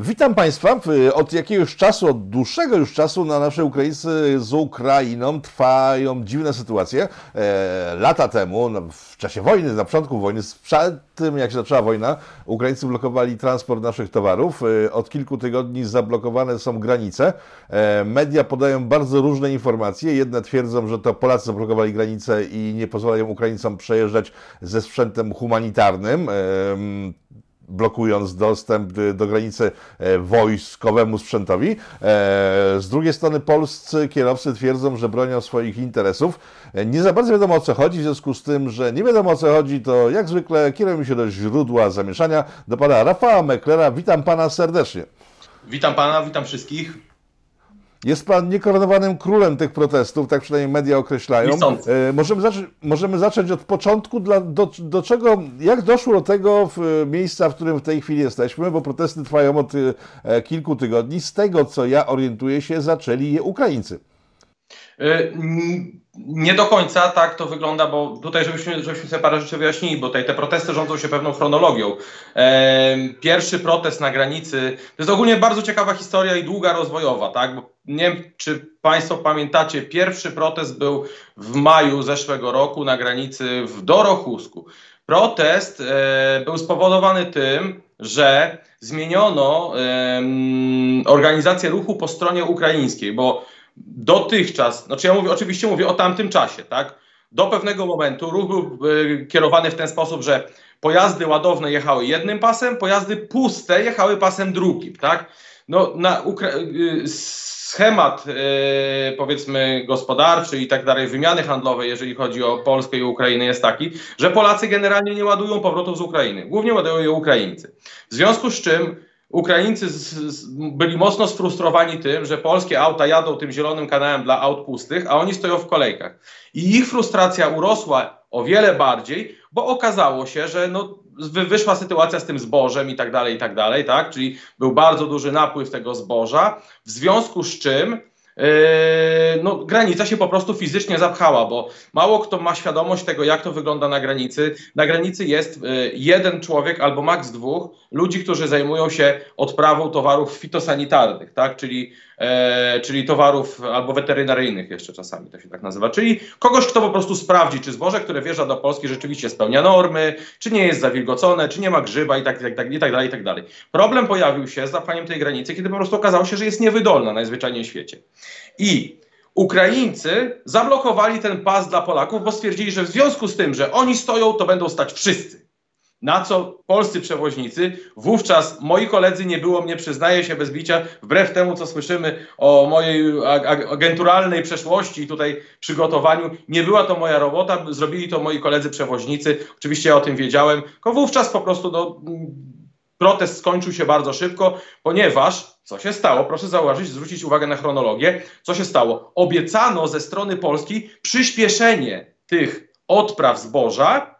Witam Państwa. Od jakiegoś czasu, od dłuższego już czasu na naszej Ukraińcy z Ukrainą trwają dziwne sytuacje. E, lata temu, w czasie wojny, na początku wojny, przed tym jak się zaczęła wojna, Ukraińcy blokowali transport naszych towarów. E, od kilku tygodni zablokowane są granice. E, media podają bardzo różne informacje. Jedne twierdzą, że to Polacy zablokowali granice i nie pozwalają Ukraińcom przejeżdżać ze sprzętem humanitarnym blokując dostęp do granicy e, wojskowemu sprzętowi. E, z drugiej strony polscy kierowcy twierdzą, że bronią swoich interesów. E, nie za bardzo wiadomo o co chodzi, w związku z tym, że nie wiadomo o co chodzi, to jak zwykle kierujemy się do źródła zamieszania, do pana Rafała Meklera. Witam pana serdecznie. Witam pana, witam wszystkich. Jest pan niekoronowanym królem tych protestów, tak przynajmniej media określają. E, możemy, zacząć, możemy zacząć od początku, dla, do, do czego, jak doszło do tego w, miejsca, w którym w tej chwili jesteśmy, bo protesty trwają od e, kilku tygodni. Z tego, co ja orientuję się, zaczęli je Ukraińcy. E, nie do końca tak to wygląda, bo tutaj, żebyśmy, żebyśmy sobie parę rzeczy wyjaśnili, bo tutaj te protesty rządzą się pewną chronologią. Pierwszy protest na granicy, to jest ogólnie bardzo ciekawa historia i długa rozwojowa, tak? Bo nie wiem, czy Państwo pamiętacie, pierwszy protest był w maju zeszłego roku na granicy w Dorochusku. Protest e, był spowodowany tym, że zmieniono e, organizację ruchu po stronie ukraińskiej, bo dotychczas, znaczy ja mówię, oczywiście mówię o tamtym czasie, tak? Do pewnego momentu ruch był e, kierowany w ten sposób, że pojazdy ładowne jechały jednym pasem, pojazdy puste jechały pasem drugim, tak? No, na Ukra y, schemat yy, powiedzmy gospodarczy i tak dalej, wymiany handlowej, jeżeli chodzi o Polskę i Ukrainę jest taki, że Polacy generalnie nie ładują powrotów z Ukrainy. Głównie ładują je Ukraińcy. W związku z czym Ukraińcy z, z, byli mocno sfrustrowani tym, że polskie auta jadą tym zielonym kanałem dla aut pustych, a oni stoją w kolejkach. I ich frustracja urosła o wiele bardziej, bo okazało się, że no, wyszła sytuacja z tym zbożem i tak dalej, i tak dalej, tak? Czyli był bardzo duży napływ tego zboża, w związku z czym Yy, no, granica się po prostu fizycznie zapchała, bo mało kto ma świadomość tego, jak to wygląda na granicy. Na granicy jest yy, jeden człowiek albo maks dwóch ludzi, którzy zajmują się odprawą towarów fitosanitarnych, tak? czyli, e, czyli towarów albo weterynaryjnych jeszcze czasami to się tak nazywa. Czyli kogoś, kto po prostu sprawdzi, czy zboże, które wjeżdża do Polski rzeczywiście spełnia normy, czy nie jest zawilgocone, czy nie ma grzyba i tak, i tak, tak, i tak dalej, i tak dalej. Problem pojawił się z zapchaniem tej granicy, kiedy po prostu okazało się, że jest niewydolna najzwyczajniej w świecie. I Ukraińcy zablokowali ten pas dla Polaków, bo stwierdzili, że w związku z tym, że oni stoją, to będą stać wszyscy. Na co polscy przewoźnicy, wówczas moi koledzy, nie było mnie, przyznaję się bez bicia, wbrew temu, co słyszymy o mojej agenturalnej przeszłości i tutaj przygotowaniu, nie była to moja robota, zrobili to moi koledzy przewoźnicy, oczywiście ja o tym wiedziałem, tylko wówczas po prostu no, protest skończył się bardzo szybko, ponieważ co się stało? Proszę zauważyć, zwrócić uwagę na chronologię. Co się stało? Obiecano ze strony Polski przyspieszenie tych odpraw zboża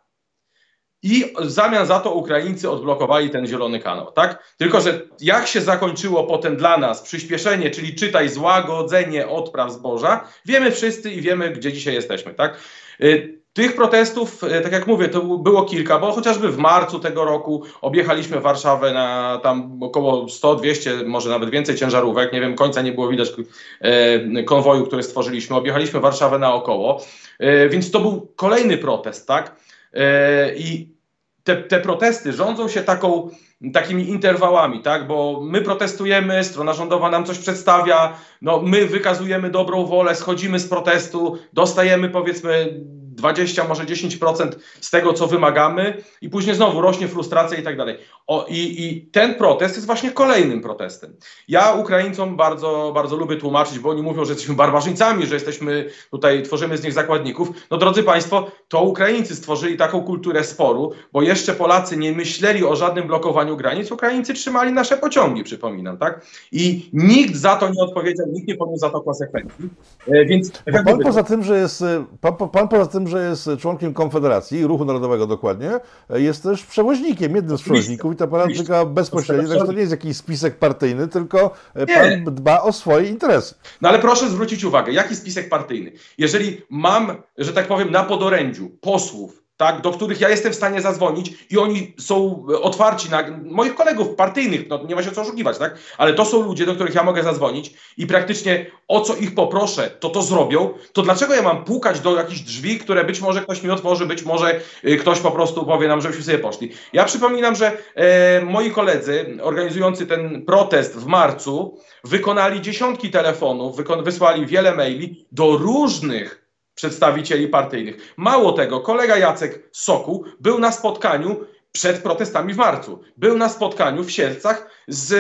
i w zamian za to Ukraińcy odblokowali ten zielony kanał, tak? Tylko, że jak się zakończyło potem dla nas przyspieszenie, czyli czytaj złagodzenie odpraw zboża, wiemy wszyscy i wiemy, gdzie dzisiaj jesteśmy, tak? Y, tych protestów, y, tak jak mówię, to było kilka, bo chociażby w marcu tego roku objechaliśmy Warszawę na tam około 100, 200, może nawet więcej ciężarówek. Nie wiem, końca nie było widać y, konwoju, który stworzyliśmy. Objechaliśmy Warszawę naokoło, więc to był kolejny protest, tak? E, I te, te protesty rządzą się taką, takimi interwałami, tak? Bo my protestujemy, strona rządowa nam coś przedstawia, no my wykazujemy dobrą wolę, schodzimy z protestu, dostajemy powiedzmy 20, może 10% z tego, co wymagamy, i później znowu rośnie frustracja i tak dalej. O, i, I ten protest jest właśnie kolejnym protestem. Ja Ukraińcom bardzo, bardzo lubię tłumaczyć, bo oni mówią, że jesteśmy barbarzyńcami, że jesteśmy tutaj, tworzymy z nich zakładników. No drodzy Państwo, to Ukraińcy stworzyli taką kulturę sporu, bo jeszcze Polacy nie myśleli o żadnym blokowaniu granic. Ukraińcy trzymali nasze pociągi, przypominam, tak? I nikt za to nie odpowiedział, nikt nie poniósł za to konsekwencji. E, więc. Pan poza tym, że jest, pan, pan poza tym, że jest członkiem Konfederacji, Ruchu Narodowego dokładnie, jest też przewoźnikiem, jednym z przewoźników i ta pana tyka bezpośrednio, także to nie jest jakiś spisek partyjny, tylko e, pan dba o swoje interesy. No ale proszę zwrócić uwagę, jaki spisek partyjny? Jeżeli mam, że tak powiem, na podorędziu posłów tak, do których ja jestem w stanie zadzwonić i oni są otwarci na moich kolegów partyjnych, no nie ma się co oszukiwać, tak? Ale to są ludzie, do których ja mogę zadzwonić i praktycznie o co ich poproszę, to to zrobią, to dlaczego ja mam pukać do jakichś drzwi, które być może ktoś mi otworzy, być może y, ktoś po prostu powie nam, żebyśmy sobie poszli. Ja przypominam, że e, moi koledzy organizujący ten protest w marcu wykonali dziesiątki telefonów, wykon wysłali wiele maili do różnych przedstawicieli partyjnych. Mało tego, kolega Jacek Soku był na spotkaniu przed protestami w marcu. Był na spotkaniu w Sielcach z,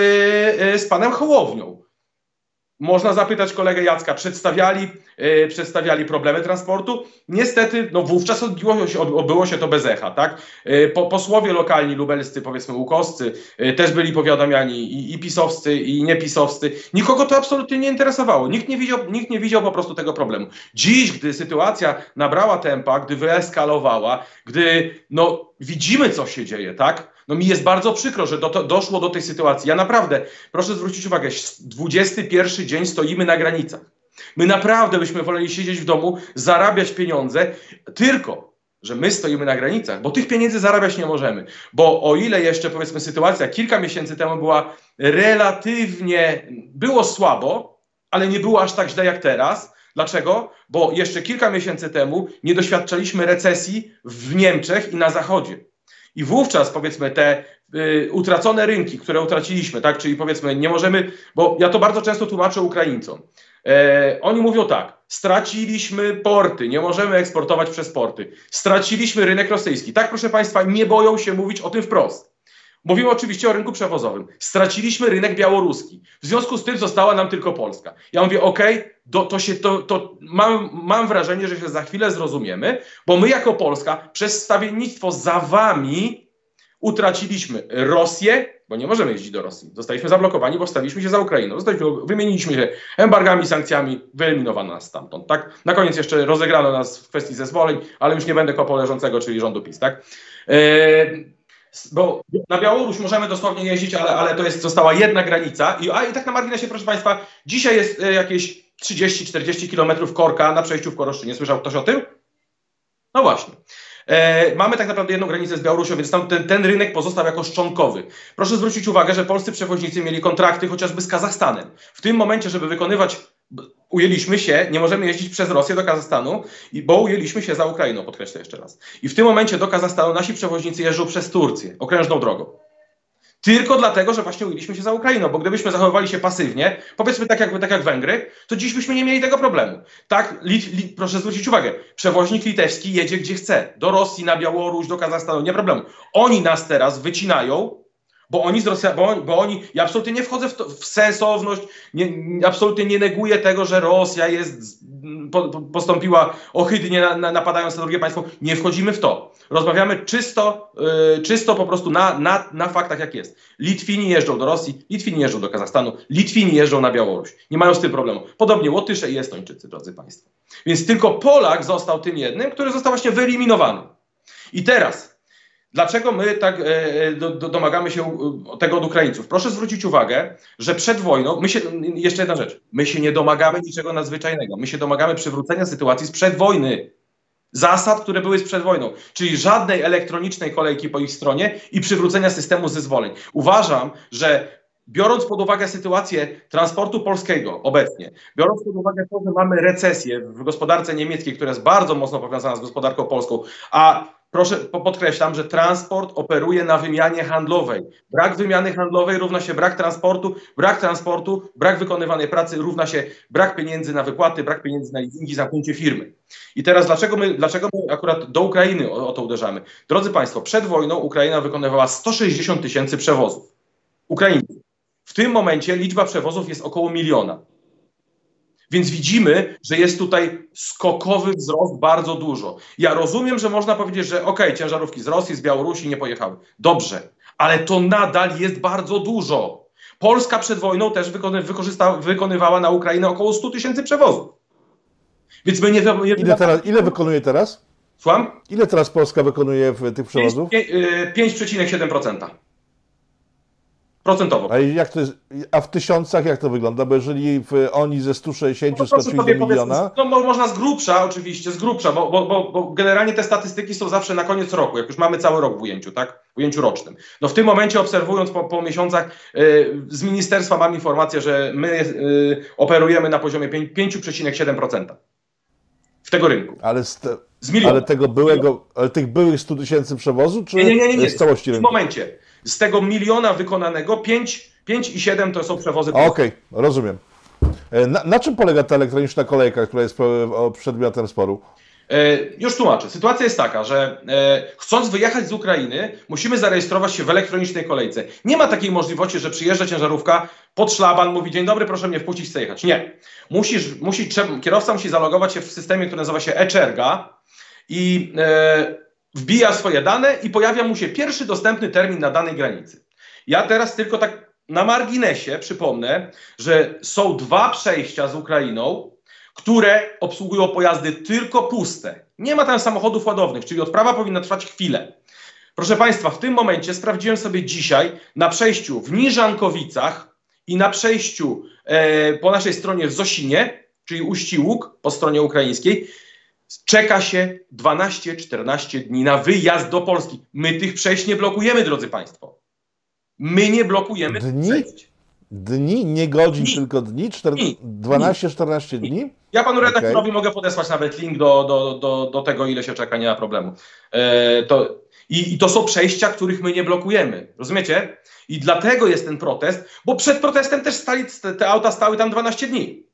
e, z panem Hołownią. Można zapytać kolegę Jacka, przedstawiali, yy, przedstawiali problemy transportu. Niestety, no wówczas odbiło się, odbyło się to bez echa, tak? Yy, po, posłowie lokalni lubelscy, powiedzmy łukowscy, yy, też byli powiadamiani i, i pisowscy, i niepisowscy. Nikogo to absolutnie nie interesowało. Nikt nie, widział, nikt nie widział po prostu tego problemu. Dziś, gdy sytuacja nabrała tempa, gdy wyeskalowała, gdy no, widzimy, co się dzieje, tak? No mi jest bardzo przykro, że do doszło do tej sytuacji. Ja naprawdę, proszę zwrócić uwagę, 21 dzień stoimy na granicach. My naprawdę byśmy woleli siedzieć w domu, zarabiać pieniądze, tylko że my stoimy na granicach, bo tych pieniędzy zarabiać nie możemy. Bo o ile jeszcze powiedzmy sytuacja kilka miesięcy temu była relatywnie, było słabo, ale nie było aż tak źle jak teraz. Dlaczego? Bo jeszcze kilka miesięcy temu nie doświadczaliśmy recesji w Niemczech i na Zachodzie. I wówczas powiedzmy te y, utracone rynki, które utraciliśmy, tak, czyli powiedzmy nie możemy, bo ja to bardzo często tłumaczę Ukraińcom. E, oni mówią tak, straciliśmy porty, nie możemy eksportować przez porty, straciliśmy rynek rosyjski. Tak, proszę Państwa, nie boją się mówić o tym wprost. Mówimy oczywiście o rynku przewozowym. Straciliśmy rynek białoruski. W związku z tym została nam tylko Polska. Ja mówię, ok, to się, to, to mam, mam wrażenie, że się za chwilę zrozumiemy, bo my jako Polska przez stawiennictwo za wami utraciliśmy Rosję, bo nie możemy jeździć do Rosji. Zostaliśmy zablokowani, bo stawiliśmy się za Ukrainą. Zostaliśmy, wymieniliśmy się embargami, sankcjami, wyeliminowano nas stamtąd. Tak? Na koniec jeszcze rozegrano nas w kwestii zezwoleń, ale już nie będę kopał leżącego, czyli rządu PiS. Tak? Yy, bo na Białoruś możemy dosłownie jeździć, ale, ale to jest, została jedna granica. I, a i tak na marginesie, proszę Państwa, dzisiaj jest e, jakieś 30-40 kilometrów korka na przejściu w Koroszczynie. Słyszał ktoś o tym? No właśnie. E, mamy tak naprawdę jedną granicę z Białorusią, więc tam ten, ten, rynek pozostał jako szczonkowy. Proszę zwrócić uwagę, że polscy przewoźnicy mieli kontrakty chociażby z Kazachstanem. W tym momencie, żeby wykonywać ujęliśmy się, nie możemy jeździć przez Rosję do Kazachstanu, bo ujęliśmy się za Ukrainą, podkreślę jeszcze raz. I w tym momencie do Kazachstanu nasi przewoźnicy jeżdżą przez Turcję, okrężną drogą. Tylko dlatego, że właśnie ujęliśmy się za Ukrainą, bo gdybyśmy zachowywali się pasywnie, powiedzmy tak jak, tak jak Węgry, to dziś byśmy nie mieli tego problemu. Tak, proszę zwrócić uwagę, przewoźnik litewski jedzie gdzie chce, do Rosji, na Białoruś, do Kazachstanu, nie problemu. Oni nas teraz wycinają bo oni z Rosja, bo, bo oni, ja absolutnie nie wchodzę w, to, w sensowność, nie, absolutnie nie neguję tego, że Rosja jest, po, postąpiła ohydnie na, na, napadając na drugie państwo. Nie wchodzimy w to. Rozmawiamy czysto, yy, czysto po prostu na, na, na faktach, jak jest. Litwini jeżdżą do Rosji, Litwini jeżdżą do Kazachstanu, Litwini jeżdżą na Białoruś. Nie mają z tym problemu. Podobnie Łotysze i Estończycy, drodzy Państwo. Więc tylko Polak został tym jednym, który został właśnie wyeliminowany. I teraz Dlaczego my tak e, e, do, do, domagamy się tego od Ukraińców? Proszę zwrócić uwagę, że przed wojną, my się, jeszcze jedna rzecz, my się nie domagamy niczego nadzwyczajnego, my się domagamy przywrócenia sytuacji sprzed wojny. Zasad, które były sprzed wojną, czyli żadnej elektronicznej kolejki po ich stronie i przywrócenia systemu zezwoleń. Uważam, że biorąc pod uwagę sytuację transportu polskiego obecnie, biorąc pod uwagę to, że mamy recesję w gospodarce niemieckiej, która jest bardzo mocno powiązana z gospodarką polską, a proszę, podkreślam, że transport operuje na wymianie handlowej. Brak wymiany handlowej równa się brak transportu, brak transportu, brak wykonywanej pracy równa się brak pieniędzy na wypłaty, brak pieniędzy na leasingi, zamknięcie firmy. I teraz dlaczego my, dlaczego my akurat do Ukrainy o, o to uderzamy? Drodzy Państwo, przed wojną Ukraina wykonywała 160 tysięcy przewozów. Ukraińców. W tym momencie liczba przewozów jest około miliona. Więc widzimy, że jest tutaj skokowy wzrost bardzo dużo. Ja rozumiem, że można powiedzieć, że ok, ciężarówki z Rosji, z Białorusi nie pojechały. Dobrze, ale to nadal jest bardzo dużo. Polska przed wojną też wykony, wykonywała na Ukrainę około 100 tysięcy przewozów. Więc my nie, nie ile, teraz, ile wykonuje teraz? Słucham? Ile teraz Polska wykonuje w tych przewozów? 5,7%. Procentowo. A, jak to jest, a w tysiącach jak to wygląda? Bo jeżeli w, oni ze 160 No, skoczyli do miliona... No mo- można z grubsza oczywiście, z grubsza, bo, bo, bo, bo generalnie te statystyki są zawsze na koniec roku, jak już mamy cały rok w ujęciu, tak? W ujęciu rocznym. No w tym momencie obserwując po, po miesiącach y, z ministerstwa mam informację, że my y, operujemy na poziomie pięć- 5,7% w tego rynku. Ale, z miliona. ale tego byłego, ale tych byłych 100 tysięcy przewozu, czy Nie, nie, nie, nie, z całości W tym rynku? momencie z tego miliona wykonanego 5, 5,7 to są przewozy. Okej, rozumiem. E, Na, na czym polega ta elektroniczna kolejka, która jest o, przedmiotem sporu? E, Już tłumaczę. Sytuacja jest taka, że e, chcąc wyjechać z Ukrainy, musimy zarejestrować się w elektronicznej kolejce. Nie ma takiej możliwości, że przyjeżdża ciężarówka pod szlaban, mówi dzień dobry, proszę mnie wpuścić, chcę jechać. Nie. Musisz, musi, kierowca musi zalogować się w systemie, który nazywa się e-czerga i e, wbija swoje dane i pojawia mu się pierwszy dostępny termin na danej granicy. Ja teraz tylko tak na marginesie przypomnę, że są dwa przejścia z Ukrainą, które obsługują pojazdy tylko puste. Nie ma tam samochodów ładownych, czyli odprawa powinna trwać chwilę. Proszę Państwa, w tym momencie sprawdziłem sobie dzisiaj na przejściu w Niżankowicach i na przejściu e, po naszej stronie w Zosinie, czyli Uści Łuk po stronie ukraińskiej, czeka się 12-14 dni na wyjazd do Polski. My tych przejść nie blokujemy, drodzy Państwo. My nie blokujemy Dni? przejść. Dni, nie godzin, Dni. tylko dni? Czter... Dni. 12-14 dni? Ja panu redaktorowi mogę podesłać nawet link do, do, do, do tego, ile się czeka, nie ma problemu. E, to, i, I to są przejścia, których my nie blokujemy. Rozumiecie? I dlatego jest ten protest, bo przed protestem też stali, te, te auta stały tam 12 dni.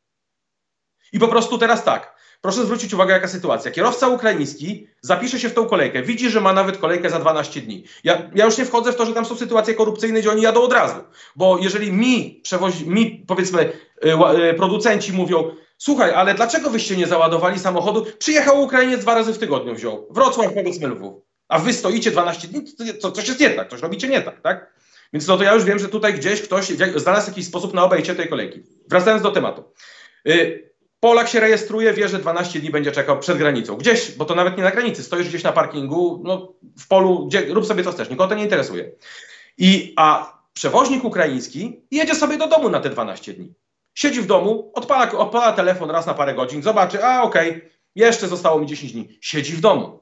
I po prostu teraz tak. Proszę zwrócić uwagę, jaka sytuacja. Kierowca ukraiński zapisze się w tą kolejkę, widzi, że ma nawet kolejkę za 12 dni. Ja, ja już nie wchodzę w to, że tam są sytuacje korupcyjne, gdzie oni jadą od razu. Bo jeżeli mi, przewozi, mi powiedzmy, y, y, producenci mówią, słuchaj, ale dlaczego wyście nie załadowali samochodu? Przyjechał Ukrainiec dwa razy w tygodniu wziął. Wrocław, powiedzmy Lwów. A wy stoicie 12 dni, to, coś jest nie tak, coś robicie nie tak, tak? Więc no to ja już wiem, że tutaj gdzieś ktoś znalazł jakiś sposób na obejście tej kolejki. Wracając do tematu. Y, Polak się rejestruje, wie, że 12 dni będzie czekał przed granicą. Gdzieś, bo to nawet nie na granicy, stoisz gdzieś na parkingu, no, w polu, gdzie, rób sobie co chcesz, nikogo to nie interesuje. I, a przewoźnik ukraiński jedzie sobie do domu na te 12 dni. Siedzi w domu, odpala, odpala telefon raz na parę godzin, zobaczy, a okej, jeszcze zostało mi 10 dni. Siedzi w domu.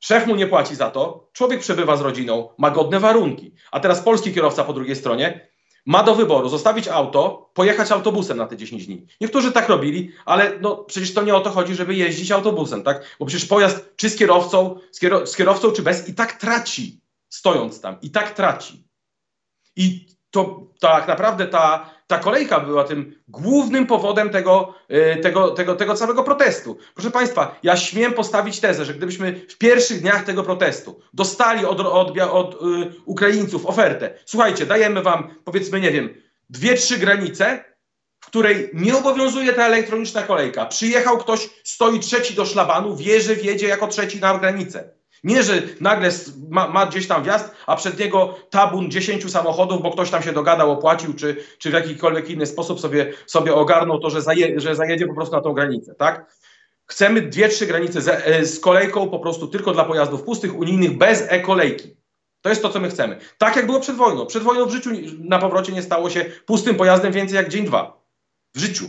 Szef mu nie płaci za to, człowiek przebywa z rodziną, ma godne warunki. A teraz polski kierowca po drugiej stronie ma do wyboru zostawić auto, pojechać autobusem na te 10 dni. Niektórzy tak robili, ale no przecież to nie o to chodzi, żeby jeździć autobusem, tak? Bo przecież pojazd czy z kierowcą, z, kiero- z kierowcą czy bez i tak traci, stojąc tam, i tak traci. I to tak naprawdę ta, ta kolejka była tym głównym powodem tego, y, tego, tego, tego całego protestu. Proszę Państwa, ja śmiem postawić tezę, że gdybyśmy w pierwszych dniach tego protestu dostali od, od, od, y, Ukraińców ofertę, słuchajcie, dajemy Wam, powiedzmy, nie wiem, dwie, trzy granice, w której nie obowiązuje ta elektroniczna kolejka. Przyjechał ktoś, stoi trzeci do szlabanu, wie, że wjedzie jako trzeci na granicę. Nie, że nagle ma, ma gdzieś tam wjazd, a przed niego tabun 10 samochodów, bo ktoś tam się dogadał, opłacił, czy, czy w jakikolwiek inny sposób sobie, sobie ogarnął to, że, zaje, że zajedzie po prostu na tą granicę, tak? Chcemy dwie, trzy granice z, e, z kolejką po prostu tylko dla pojazdów pustych, unijnych, bez e-kolejki. To jest to, co my chcemy. Tak jak było przed wojną. Przed wojną w życiu na powrocie nie stało się pustym pojazdem więcej jak dzień, dwa. W życiu.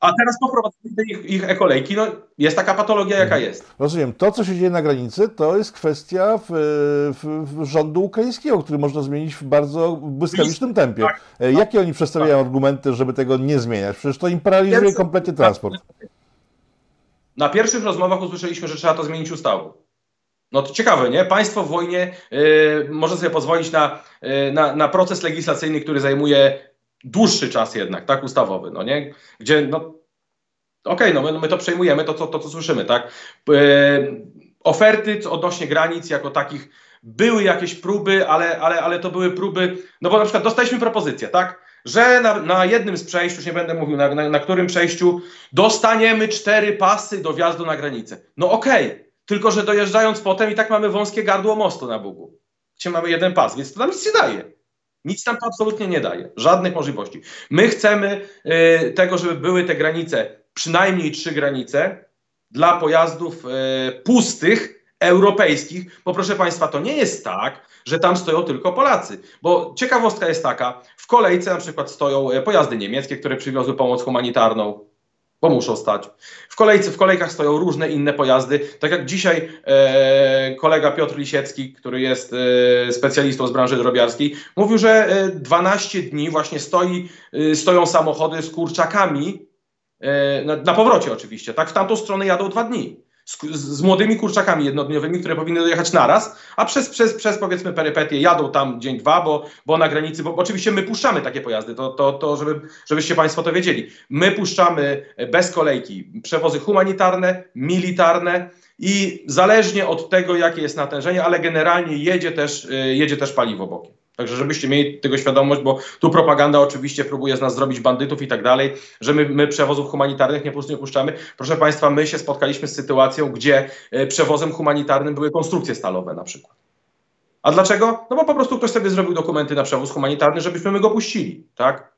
A teraz poprowadzenie ich, ich e-kolejki, no jest taka patologia, jaka jest. Rozumiem. To, co się dzieje na granicy, to jest kwestia w, w, w rządu ukraińskiego, który można zmienić w bardzo błyskawicznym tempie. Tak. E, Jakie oni przedstawiają argumenty, żeby tego nie zmieniać? Przecież to im paraliżuje kompletnie transport. Na pierwszych rozmowach usłyszeliśmy, że trzeba to zmienić ustawą. No to ciekawe, nie? Państwo w wojnie y, może sobie pozwolić na, y, na, na proces legislacyjny, który zajmuje dłuższy czas jednak, tak? Ustawowy, no nie? Gdzie, no okej, no my, my to przejmujemy, to, co- to co słyszymy, tak? Y, oferty odnośnie granic jako takich były jakieś próby, ale, ale, ale to były próby, no bo na przykład dostaliśmy propozycję, tak? Że na, na jednym z przejść, już nie będę mówił na, na, na którym przejściu, dostaniemy cztery pasy do wjazdu na granicę. No okej, tylko że dojeżdżając potem i tak mamy wąskie gardło mostu na Bugu, gdzie mamy jeden pas, więc to nam nic nie daje. Nic nam to absolutnie nie daje. Żadnych możliwości. My chcemy y, tego, żeby były te granice, przynajmniej trzy granice, dla pojazdów y, pustych, europejskich, bo proszę Państwa, to nie jest tak, że tam stoją tylko Polacy. Bo ciekawostka jest taka, w kolejce na przykład stoją e, pojazdy niemieckie, które przywiozły pomoc humanitarną, bo muszą stać. W, kolejce, w kolejkach stoją różne inne pojazdy. Tak jak dzisiaj e, kolega Piotr Lisiecki, który jest e, specjalistą z branży drobiarskiej, mówił, że e, 12 dni właśnie stoi, e, stoją samochody z kurczakami, e, na, na powrocie oczywiście, tak? W tamtą stronę jadą dwa dni z, z, młodymi kurczakami jednodniowymi, które powinny dojechać naraz, a przez, przez, przez powiedzmy perypetie jadą tam dzień, dwa, bo, bo na granicy, bo, oczywiście my puszczamy takie pojazdy, to, to, to żeby, żebyście Państwo to wiedzieli. My puszczamy bez kolejki przewozy humanitarne, militarne i zależnie od tego, jakie jest natężenie, ale generalnie jedzie też, jedzie też paliwo bokiem. Także żebyście mieli tego świadomość, bo tu propaganda oczywiście próbuje z nas zrobić bandytów i tak dalej, że my, my przewozów humanitarnych nie, nie puszczamy. Proszę Państwa, my się spotkaliśmy z sytuacją, gdzie e, przewozem humanitarnym były konstrukcje stalowe na przykład. A dlaczego? No bo po prostu ktoś sobie zrobił dokumenty na przewóz humanitarny, żebyśmy my go puścili, tak?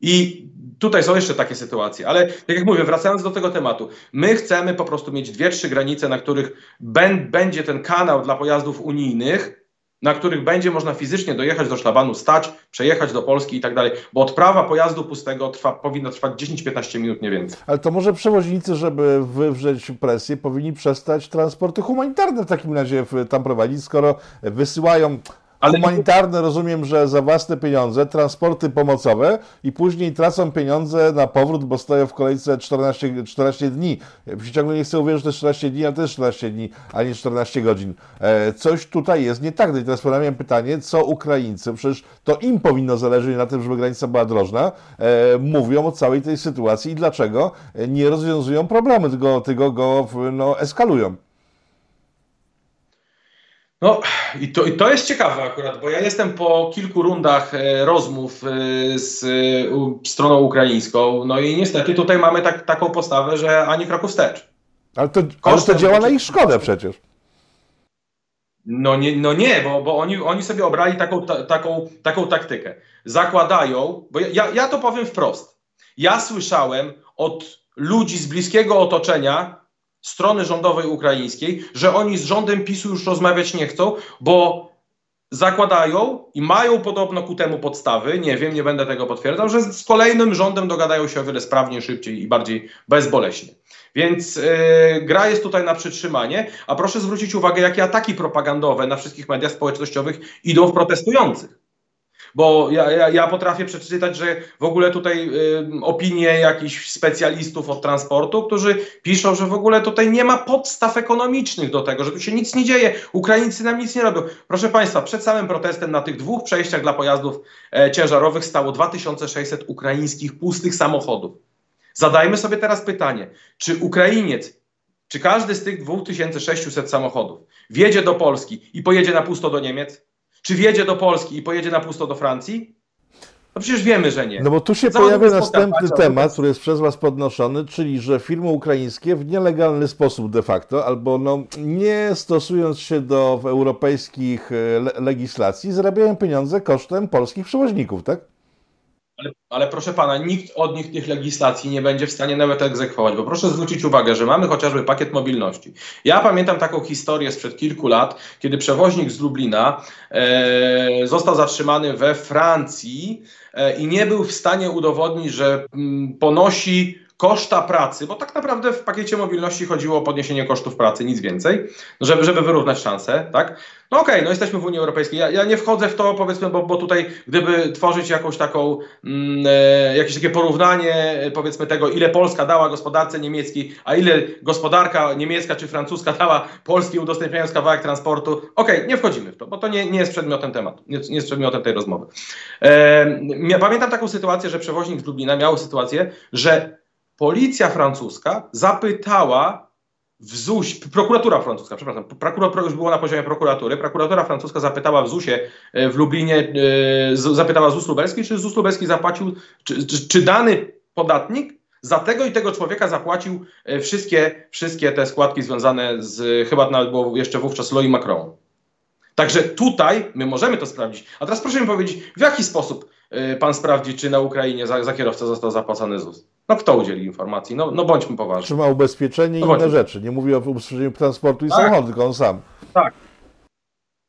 I tutaj są jeszcze takie sytuacje, ale tak jak mówię, wracając do tego tematu, my chcemy po prostu mieć dwie, trzy granice, na których będzie ten kanał dla pojazdów unijnych, na których będzie można fizycznie dojechać do szlabanu, stać, przejechać do Polski i tak dalej, bo odprawa pojazdu pustego trwa, powinna trwać 10-15 minut, nie więcej. Ale to może przewoźnicy, żeby wywrzeć presję, powinni przestać transporty humanitarne w takim razie tam prowadzić, skoro wysyłają ale humanitarne rozumiem, że za własne pieniądze, transporty pomocowe i później tracą pieniądze na powrót, bo stoją w kolejce 14, 14 dni. W ciągu nie chcę uwierzyć, że to jest 14 dni, ale to jest 14 dni, a nie 14 godzin. E, coś tutaj jest nie tak. No I teraz pojawiam pytanie, co Ukraińcy, przecież to im powinno zależeć na tym, żeby granica była drożna, e, mówią o całej tej sytuacji i dlaczego nie rozwiązują problemu, tylko, tylko go no, eskalują. No i to, i to jest ciekawe akurat, bo ja jestem po kilku rundach e, rozmów e, z e, stroną ukraińską, no i niestety tutaj mamy tak, taką postawę, że ani kroku wstecz. Ale to, ale to działa na ich szkodę przecież. No nie, no nie bo, bo oni, oni sobie obrali taką, ta, taką, taką taktykę. Zakładają, bo ja, ja to powiem wprost. Ja słyszałem od ludzi z bliskiego otoczenia, strony rządowej ukraińskiej, że oni z rządem PiSu już rozmawiać nie chcą, bo zakładają i mają podobno ku temu podstawy, nie wiem, nie będę tego potwierdzał, że z kolejnym rządem dogadają się o wiele sprawniej, szybciej i bardziej bezboleśnie. Więc yy, gra jest tutaj na przytrzymanie, a proszę zwrócić uwagę, jakie ataki propagandowe na wszystkich mediach społecznościowych idą w protestujących. Bo ja, ja, ja potrafię przeczytać, że w ogóle tutaj y, opinie jakichś specjalistów od transportu, którzy piszą, że w ogóle tutaj nie ma podstaw ekonomicznych do tego, że tu się nic nie dzieje, Ukraińcy nam nic nie robią. Proszę Państwa, przed samym protestem na tych dwóch przejściach dla pojazdów e, ciężarowych stało 2600 ukraińskich pustych samochodów. Zadajmy sobie teraz pytanie, czy Ukrainiec, czy każdy z tych 2600 samochodów wjedzie do Polski i pojedzie na pusto do Niemiec? Czy wjedzie do Polski i pojedzie na pusto do Francji? No przecież wiemy, że nie. No bo tu się pojawia następny temat, który jest przez Was podnoszony, czyli że firmy ukraińskie w nielegalny sposób de facto, albo no, nie stosując się do europejskich e, legislacji, zarabiają pieniądze kosztem polskich przewoźników, tak? Ale, ale, proszę pana, nikt od nich tych legislacji nie będzie w stanie nawet egzekwować, bo proszę zwrócić uwagę, że mamy chociażby pakiet mobilności. Ja pamiętam taką historię sprzed kilku lat, kiedy przewoźnik z Lublina e, został zatrzymany we Francji e, i nie był w stanie udowodnić, że m, mm, ponosi koszta pracy, bo tak naprawdę w pakiecie mobilności chodziło o podniesienie kosztów pracy, nic więcej, żeby, żeby wyrównać szanse, tak? No okej, okay, no jesteśmy w Unii Europejskiej. Ja, ja, nie wchodzę w to, powiedzmy, bo, bo tutaj gdyby tworzyć jakąś taką, mm, e, jakieś takie porównanie, powiedzmy tego, ile Polska dała gospodarce niemieckiej, a ile gospodarka niemiecka czy francuska dała Polskiej udostępniając kawałek transportu, okej, okay, nie wchodzimy w to, bo to nie, nie jest przedmiotem tematu, nie, nie jest przedmiotem tej rozmowy. E, pamiętam taką sytuację, że przewoźnik z Lublina miał sytuację, że policja francuska zapytała w ZUS, prokuratura francuska, przepraszam, prokuratura już było na poziomie prokuratury, prokuratura francuska zapytała w ZUSie e, w Lublinie, e, zapytała ZUS lubelski, czy ZUS lubelski zapłacił, czy, czy, dany podatnik za tego i tego człowieka zapłacił e, wszystkie, wszystkie te składki związane z, chyba nawet było jeszcze wówczas Louis Macron. Także tutaj my możemy to sprawdzić. A teraz proszę mi powiedzieć, w jaki sposób pan sprawdzi, czy na Ukrainie za, za kierowcę został zapłacony ZUS? No kto udzieli informacji? No, no bądźmy poważni. Czy ma ubezpieczenie i No inne bądźmy. rzeczy. Nie mówię o ubezpieczeniu transportu i Tak. samochodu, tylko on sam.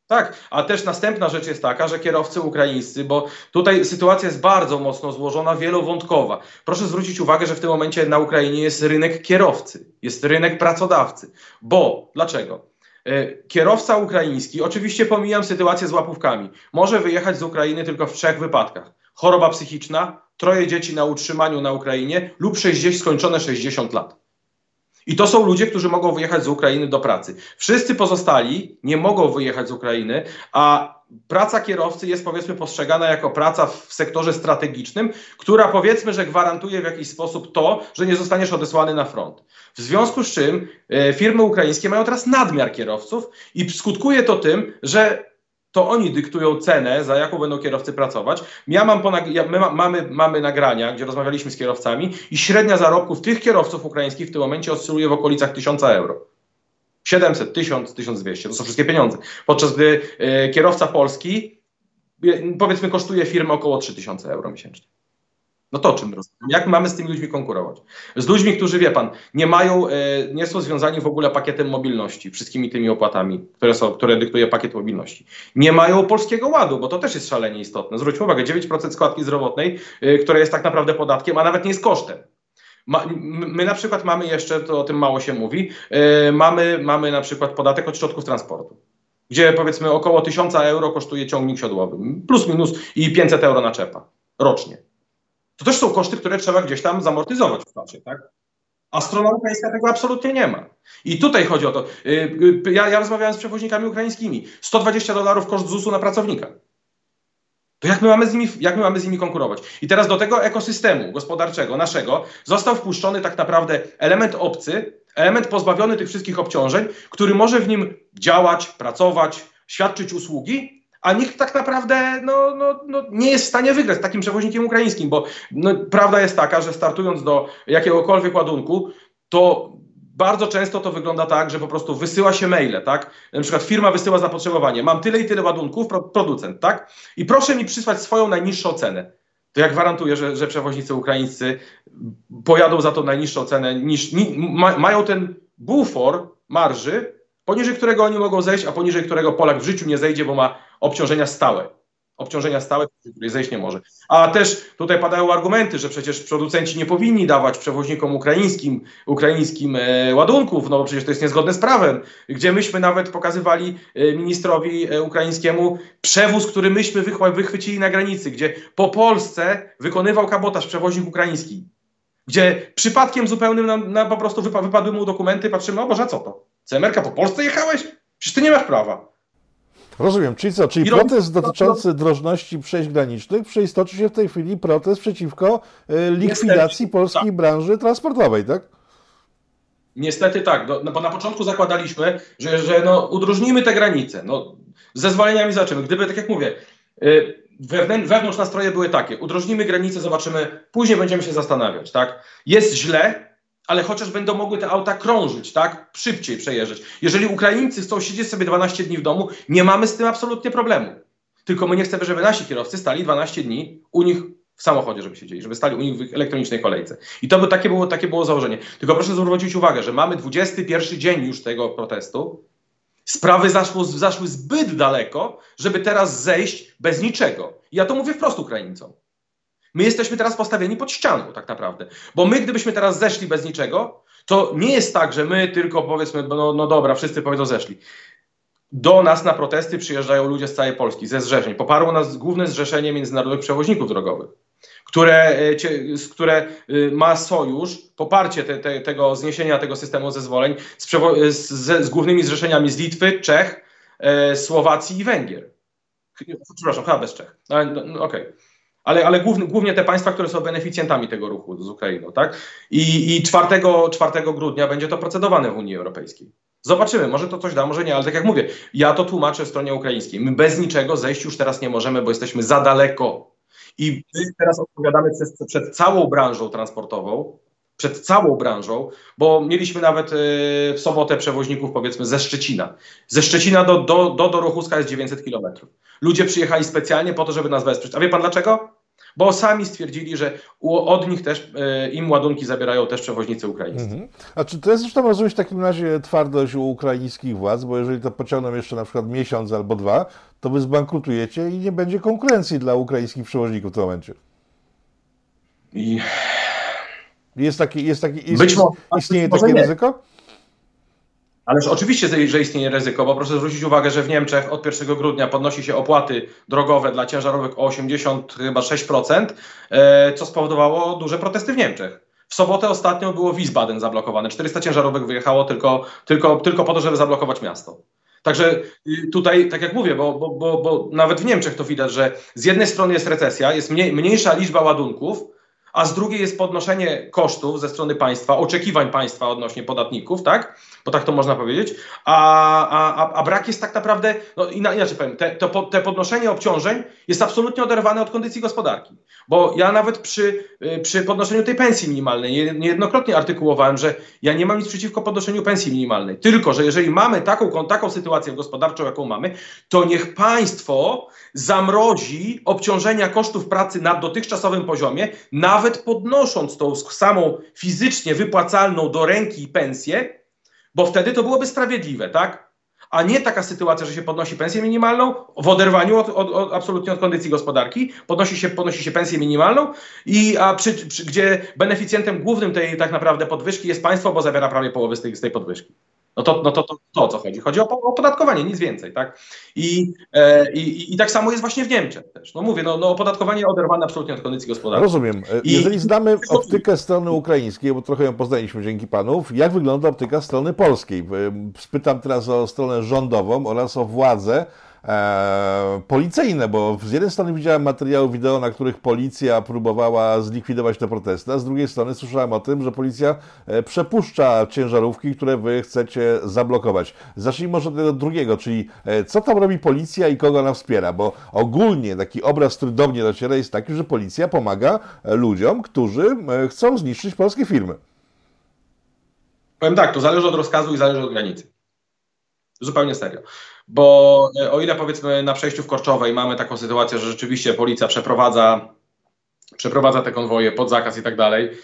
Tak, a też następna rzecz jest taka, że kierowcy ukraińscy, bo tutaj sytuacja jest bardzo mocno złożona, wielowątkowa. Proszę zwrócić uwagę, że w tym momencie na Ukrainie jest rynek kierowcy, jest rynek pracodawcy. Bo dlaczego? E, Kierowca ukraiński, oczywiście pomijam sytuację z łapówkami, może wyjechać z Ukrainy tylko w trzech wypadkach. Choroba psychiczna, troje dzieci na utrzymaniu na Ukrainie lub 60, skończone 60 lat. I to są ludzie, którzy mogą wyjechać z Ukrainy do pracy. Wszyscy pozostali nie mogą wyjechać z Ukrainy, a praca kierowcy jest powiedzmy postrzegana jako praca w sektorze strategicznym, która powiedzmy, że gwarantuje w jakiś sposób to, że nie zostaniesz odesłany na front. W związku z czym e, firmy ukraińskie mają teraz nadmiar kierowców i skutkuje to tym, że to oni dyktują cenę, za jaką będą kierowcy pracować. Ja mam ponag- ja, my ma, mamy, mamy nagrania, gdzie rozmawialiśmy z kierowcami i średnia zarobków tych kierowców ukraińskich w tym momencie oscyluje w okolicach 1000 euro. 700, 1000, 1200 to są wszystkie pieniądze. Podczas gdy e, kierowca polski e, powiedzmy kosztuje firmę około 3000 euro miesięcznie. No to czym rozmawiam? Jak mamy z tymi ludźmi konkurować? Z ludźmi, którzy, wie pan, nie mają, e, nie są związani w ogóle pakietem mobilności, wszystkimi tymi opłatami, które, są, które dyktuje pakiet mobilności. Nie mają polskiego ładu, bo to też jest szalenie istotne. Zwróćmy uwagę, 9% składki zdrowotnej, która jest tak naprawdę podatkiem, a nawet nie jest kosztem. My na przykład mamy jeszcze, to o tym mało się mówi, e, mamy, mamy na przykład podatek od środków transportu, gdzie powiedzmy około 1000 euro kosztuje ciągnik siodłowy, plus minus i 500 euro naczepa rocznie. To też są koszty, które trzeba gdzieś tam zamortyzować w czasie, tak? Strona ukraińska tego absolutnie nie ma. I tutaj chodzi o to. y, y, Ja, ja rozmawiałem z przewoźnikami ukraińskimi. 120 dolarów koszt ZUS-u na pracownika. To jak my, mamy z nimi, jak my mamy z nimi konkurować? I teraz do tego ekosystemu gospodarczego naszego został wpuszczony tak naprawdę element obcy, element pozbawiony tych wszystkich obciążeń, który może w nim działać, pracować, świadczyć usługi, a nikt tak naprawdę no, no, no, nie jest w stanie wygrać z takim przewoźnikiem ukraińskim, bo no, prawda jest taka, że startując do jakiegokolwiek ładunku, to bardzo często to wygląda tak, że po prostu wysyła się maile, tak? Na przykład firma wysyła zapotrzebowanie, mam tyle i tyle ładunków, pro, producent, tak? I proszę mi przysłać swoją najniższą cenę. To ja gwarantuję, że, że przewoźnicy ukraińscy pojadą za tą najniższą cenę, niż, ni, ma, mają ten bufor marży, poniżej którego oni mogą zejść, a poniżej którego Polak w życiu nie zejdzie, bo ma obciążenia stałe. Obciążenia stałe, której zejść nie może. A też tutaj padają argumenty, że przecież producenci nie powinni dawać przewoźnikom ukraińskim, ukraińskim e, ładunków, no bo przecież to jest niezgodne z prawem. Gdzie myśmy nawet pokazywali e, ministrowi e, ukraińskiemu przewóz, który myśmy wychwycili na granicy, gdzie po Polsce wykonywał kabotaż przewoźnik ukraiński. Gdzie przypadkiem zupełnym nam, nam po prostu wypa- wypadły mu dokumenty, patrzymy, o Boże, co to? CMR-ka po Polsce jechałeś? Przecież ty nie masz prawa. Rozumiem, czyli co? Czyli protest dotyczący drożności przejść granicznych przeistoczy się w tej chwili protest przeciwko e, likwidacji polskiej branży transportowej, tak? Niestety tak, no, bo na początku zakładaliśmy, że, że no, udrożnimy te granice. No, z zezwoleniami zobaczymy. Gdyby, tak jak mówię, y, wewnę- wewnątrz nastroje były takie, udrożnimy granice, zobaczymy, później będziemy się zastanawiać, tak? Jest źle, ale chociaż będą mogły te auta krążyć, tak? Szybciej przejeżdżać. Jeżeli Ukraińcy chcą siedzieć sobie 12 dni w domu, nie mamy z tym absolutnie problemu. Tylko my nie chcemy, żeby nasi kierowcy stali 12 dni u nich w samochodzie, żeby siedzieli, żeby stali u nich w elektronicznej kolejce. I to by takie było, takie było założenie. Tylko proszę zwrócić uwagę, że mamy 21 dzień już tego protestu. Sprawy zaszło, zaszły zbyt daleko, żeby teraz zejść bez niczego. I ja to mówię wprost Ukraińcom. My jesteśmy teraz postawieni pod ścianą, tak naprawdę. Bo my, gdybyśmy teraz zeszli bez niczego, to nie jest tak, że my tylko powiedzmy, no, no dobra, wszyscy powiedzą zeszli. Do nas na protesty przyjeżdżają ludzie z całej Polski, ze zrzeszeń. Poparło nas główne zrzeszenie międzynarodowych przewoźników drogowych, które, e, które y, ma sojusz, poparcie te, te, tego zniesienia tego systemu zezwoleń z, przewo- z, z, głównymi zrzeszeniami z Litwy, Czech, e, Słowacji i Węgier. Przepraszam, chyba bez Czech. No, no, Okej. Ale, ale głównie, głównie te państwa, które są beneficjentami tego ruchu z Ukrainą, tak? I, i 4, 4 grudnia będzie to procedowane w Unii Europejskiej. Zobaczymy, może to coś da, może nie, ale tak jak mówię, ja to tłumaczę stronie ukraińskiej. My bez niczego zejść już teraz nie możemy, bo jesteśmy za daleko. I my teraz odpowiadamy przez, przed całą branżą transportową, przed całą branżą, bo mieliśmy nawet w sobotę przewoźników powiedzmy ze Szczecina. Ze Szczecina do, do, do Dorochuska jest 900 kilometrów. Ludzie przyjechali specjalnie po to, żeby nas wesprzeć. A wie pan dlaczego? Bo sami stwierdzili, że od nich też e, im ładunki zabierają też przewoźnicy ukraińscy. Mhm. A czy to jest zresztą rozumieć w takim razie twardość u ukraińskich władz, bo jeżeli to pociągną jeszcze na przykład miesiąc albo dwa, to wy zbankrutujecie i nie będzie konkurencji dla ukraińskich przewoźników w tym momencie. I... Jest taki, jest taki, Być może, istnieje takie ryzyko? Ależ oczywiście, że istnieje ryzyko, bo proszę zwrócić uwagę, że w Niemczech od 1 grudnia podnosi się opłaty drogowe dla ciężarówek o 86%, e, co spowodowało duże protesty w Niemczech. W sobotę ostatnio było Wiesbaden zablokowane. 400 ciężarówek wyjechało tylko, tylko, tylko po to, żeby zablokować miasto. Także y, tutaj, tak jak mówię, bo, bo, bo, bo nawet w Niemczech to widać, że z jednej strony jest recesja, jest mniej, mniejsza liczba ładunków, a z drugiej jest podnoszenie kosztów ze strony państwa, oczekiwań państwa odnośnie podatników, tak? Bo tak to można powiedzieć, a, a, a brak jest tak naprawdę, no inaczej powiem, te, to, te podnoszenie obciążeń jest absolutnie oderwane od kondycji gospodarki. Bo ja nawet przy, y, przy podnoszeniu tej pensji minimalnej niejednokrotnie artykułowałem, że ja nie mam nic przeciwko podnoszeniu pensji minimalnej. Tylko, że jeżeli mamy taką, taką sytuację gospodarczą, jaką mamy, to niech państwo zamrozi obciążenia kosztów pracy na dotychczasowym poziomie, nawet podnosząc tą samą fizycznie wypłacalną do ręki pensję, bo wtedy to byłoby sprawiedliwe, tak? A nie taka sytuacja, że się podnosi pensję minimalną w oderwaniu od, od, od, absolutnie od kondycji gospodarki, podnosi się, podnosi się pensję minimalną, i, a przy, przy, gdzie beneficjentem głównym tej tak naprawdę podwyżki jest państwo, bo zabiera prawie połowę z tej, z tej podwyżki. No to, no to, to, to o co chodzi? Chodzi o opodatkowanie, nic więcej, tak? I, e, i, i tak samo jest właśnie w Niemczech też. No mówię, no, no opodatkowanie oderwane absolutnie od kondycji gospodarczej. Rozumiem. E, I, Jeżeli znamy optykę strony ukraińskiej, bo trochę ją poznaliśmy dzięki panów, jak wygląda optyka strony polskiej? E, spytam teraz o stronę rządową oraz o władzę, e, policyjne, bo z jednej strony widziałem materiały wideo, na których policja próbowała zlikwidować te protesty, a z drugiej strony słyszałem o tym, że policja e, przepuszcza ciężarówki, które wy chcecie zablokować. Zacznijmy może od drugiego, czyli e, co tam robi policja i kogo ona wspiera, bo ogólnie taki obraz, który do mnie dociera jest taki, że policja pomaga e, ludziom, którzy chcą zniszczyć polskie firmy. Powiem tak, to zależy od rozkazu i zależy od granicy. Zupełnie serio. Bo e, o ile powiedzmy na przejściu w Korczowej mamy taką sytuację, że rzeczywiście policja przeprowadza, przeprowadza te konwoje pod zakaz i tak dalej,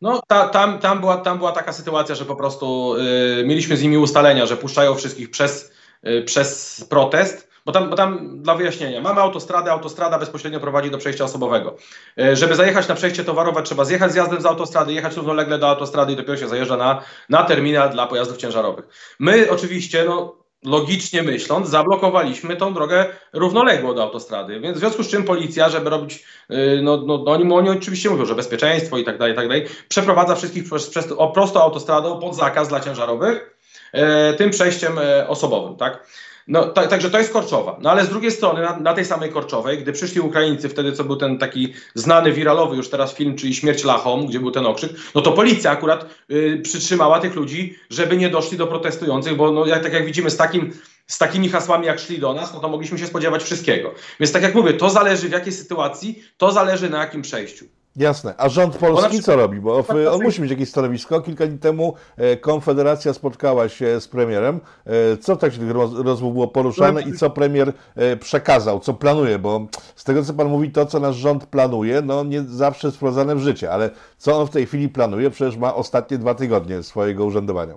no ta, tam, tam, była, tam była taka sytuacja, że po prostu y, mieliśmy z nimi ustalenia, że puszczają wszystkich przez, y, przez protest, bo tam, bo tam dla wyjaśnienia, mamy autostradę, autostrada bezpośrednio prowadzi do przejścia osobowego. Y, żeby zajechać na przejście towarowe, trzeba zjechać zjazdem z autostrady, jechać równolegle do autostrady i dopiero się zajeżdża na, na terminal dla pojazdów ciężarowych. My oczywiście, no logicznie myśląc, zablokowaliśmy tą drogę równoległą do autostrady. Więc w związku z czym policja, żeby robić, y, no, no, no oni, oni oczywiście mówią, że bezpieczeństwo i tak dalej, i tak dalej, przeprowadza wszystkich przez, przez o, prosto autostradą pod zakaz dla ciężarowych, e, tym przejściem e, osobowym, tak? No, tak, także to jest Korczowa. No ale z drugiej strony, na, na, tej samej Korczowej, gdy przyszli Ukraińcy, wtedy co był ten taki znany, wiralowy już teraz film, czyli Śmierć Lachom, gdzie był ten okrzyk, no to policja akurat y, przytrzymała tych ludzi, żeby nie doszli do protestujących, bo no, jak, tak jak widzimy z takim z takimi hasłami, jak szli do nas, no to mogliśmy się spodziewać wszystkiego. Więc tak jak mówię, to zależy w jakiej sytuacji, to zależy na jakim przejściu. Jasne. A rząd polski co robi? Bo on musi mieć jakieś stanowisko. Kilka dni temu e, Konfederacja spotkała się z premierem. E, co w trakcie tych rozmów było poruszane i co premier e, przekazał, co planuje? Bo z tego, co pan mówi, to, co nasz rząd planuje, no nie zawsze jest wprowadzane w życie. Ale co on w tej chwili planuje? Przecież ma ostatnie dwa tygodnie swojego urzędowania.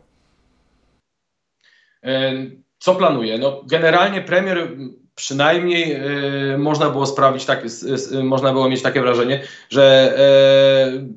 Co planuje? No, generalnie premier przynajmniej y, można było sprawić tak, y, można było mieć takie wrażenie, że y,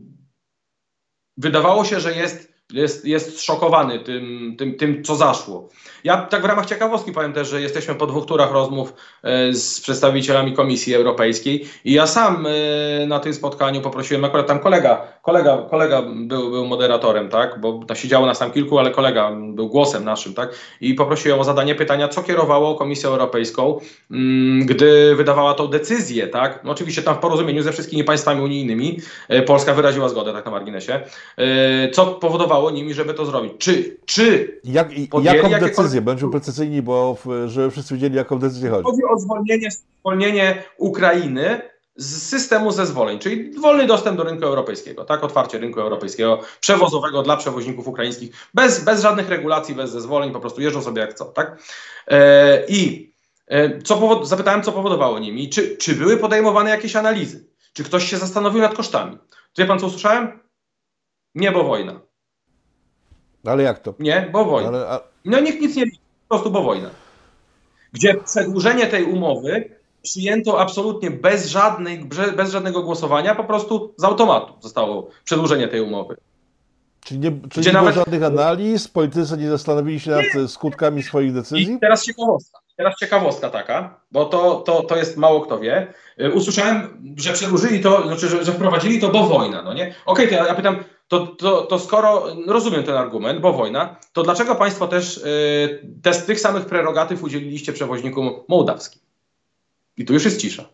wydawało się, że jest, jest, jest szokowany tym, tym, tym, co zaszło. Ja tak w ramach ciekawostki powiem też, że jesteśmy po dwóch turach rozmów e, z przedstawicielami Komisji Europejskiej i ja sam e, na tym spotkaniu poprosiłem, akurat tam kolega, kolega, kolega był, był moderatorem, tak, bo siedziało nas tam kilku, ale kolega był głosem naszym, tak, i poprosiłem o zadanie pytania, co kierowało Komisję Europejską, mm, gdy wydawała tą decyzję, tak, no oczywiście tam w porozumieniu ze wszystkimi państwami unijnymi e, Polska wyraziła zgodę, tak na marginesie, co powodowało nimi, żeby to zrobić. Czy, czy Jak, jaką decyzję decyzję, bądźmy precyzyjni, bo żeby wszyscy wiedzieli, jaką decyzję chodzi. Chodzi o zwolnienie, zwolnienie Ukrainy z systemu zezwoleń, czyli wolny dostęp do rynku europejskiego, tak, otwarcie rynku europejskiego, przewozowego dla przewoźników ukraińskich, bez, bez żadnych regulacji, bez zezwoleń, po prostu jeżdżą sobie jak co, tak. E, I e, co powod, zapytałem, co powodowało nimi, czy, czy były podejmowane jakieś analizy, czy ktoś się zastanowił nad kosztami. Wie pan, co usłyszałem? Nie, bo wojna. Ale jak to? Nie, bo wojna. Ale, a... No nikt nic nie liczy, po prostu bo wojna. Gdzie przedłużenie tej umowy przyjęto absolutnie bez, żadnej, bez żadnego głosowania, po prostu z automatu zostało przedłużenie tej umowy. Czyli nie, czyli nie nawet... było żadnych analiz, politycy nie zastanowili się nad nie. skutkami swoich decyzji? I teraz ciekawostka. Teraz ciekawostka taka, bo to, to, to jest mało kto wie. Y, usłyszałem, że przedłużyli to, znaczy, że, że wprowadzili to, bo wojna, no nie? Okej, okay, to ja, ja pytam, to, to, to skoro rozumiem ten argument, bo wojna, to dlaczego Państwo też y, te, tych samych prerogatyw udzieliliście przewoźnikom mołdawskim? I tu już jest cisza.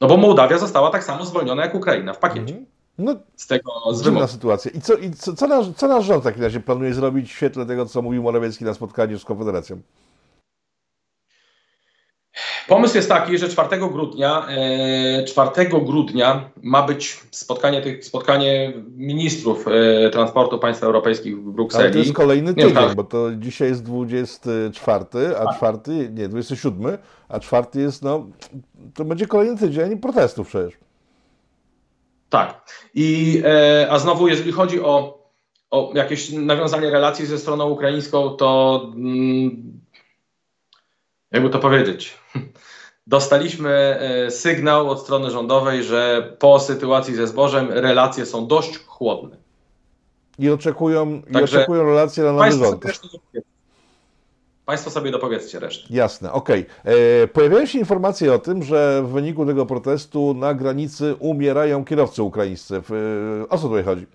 No bo Mołdawia została tak samo zwolniona jak Ukraina w pakiecie. Mhm. No, z tego z sytuacja. I co, i co, co, nasz, co nasz rząd w takim razie planuje zrobić w świetle tego, co mówił Morawiecki na spotkaniu z Konfederacją? Pomysł jest taki, że 4 grudnia, 4 e, grudnia ma być spotkanie, tych, spotkanie ministrów e, transportu państw europejskich w Brukseli. Ale to jest kolejny tydzień, nie, bo to dzisiaj jest 24, a tak. czwarty, nie, 27, a czwarty jest, no, to będzie kolejny tydzień protestów przecież. Tak. I, e, a znowu, jeżeli chodzi o, o jakieś nawiązanie relacji ze stroną ukraińską, to mm, jakby to powiedzieć, dostaliśmy e, sygnał od strony rządowej, że po sytuacji ze zbożem relacje są dość chłodne. I oczekują, Także i oczekują relacje na nowy rząd. Państwo sobie dopowiedzcie resztę. Jasne, okej. Okay. E, pojawiają się informacje o tym, że w wyniku tego protestu na granicy umierają kierowcy ukraińscy. O co tutaj chodzi?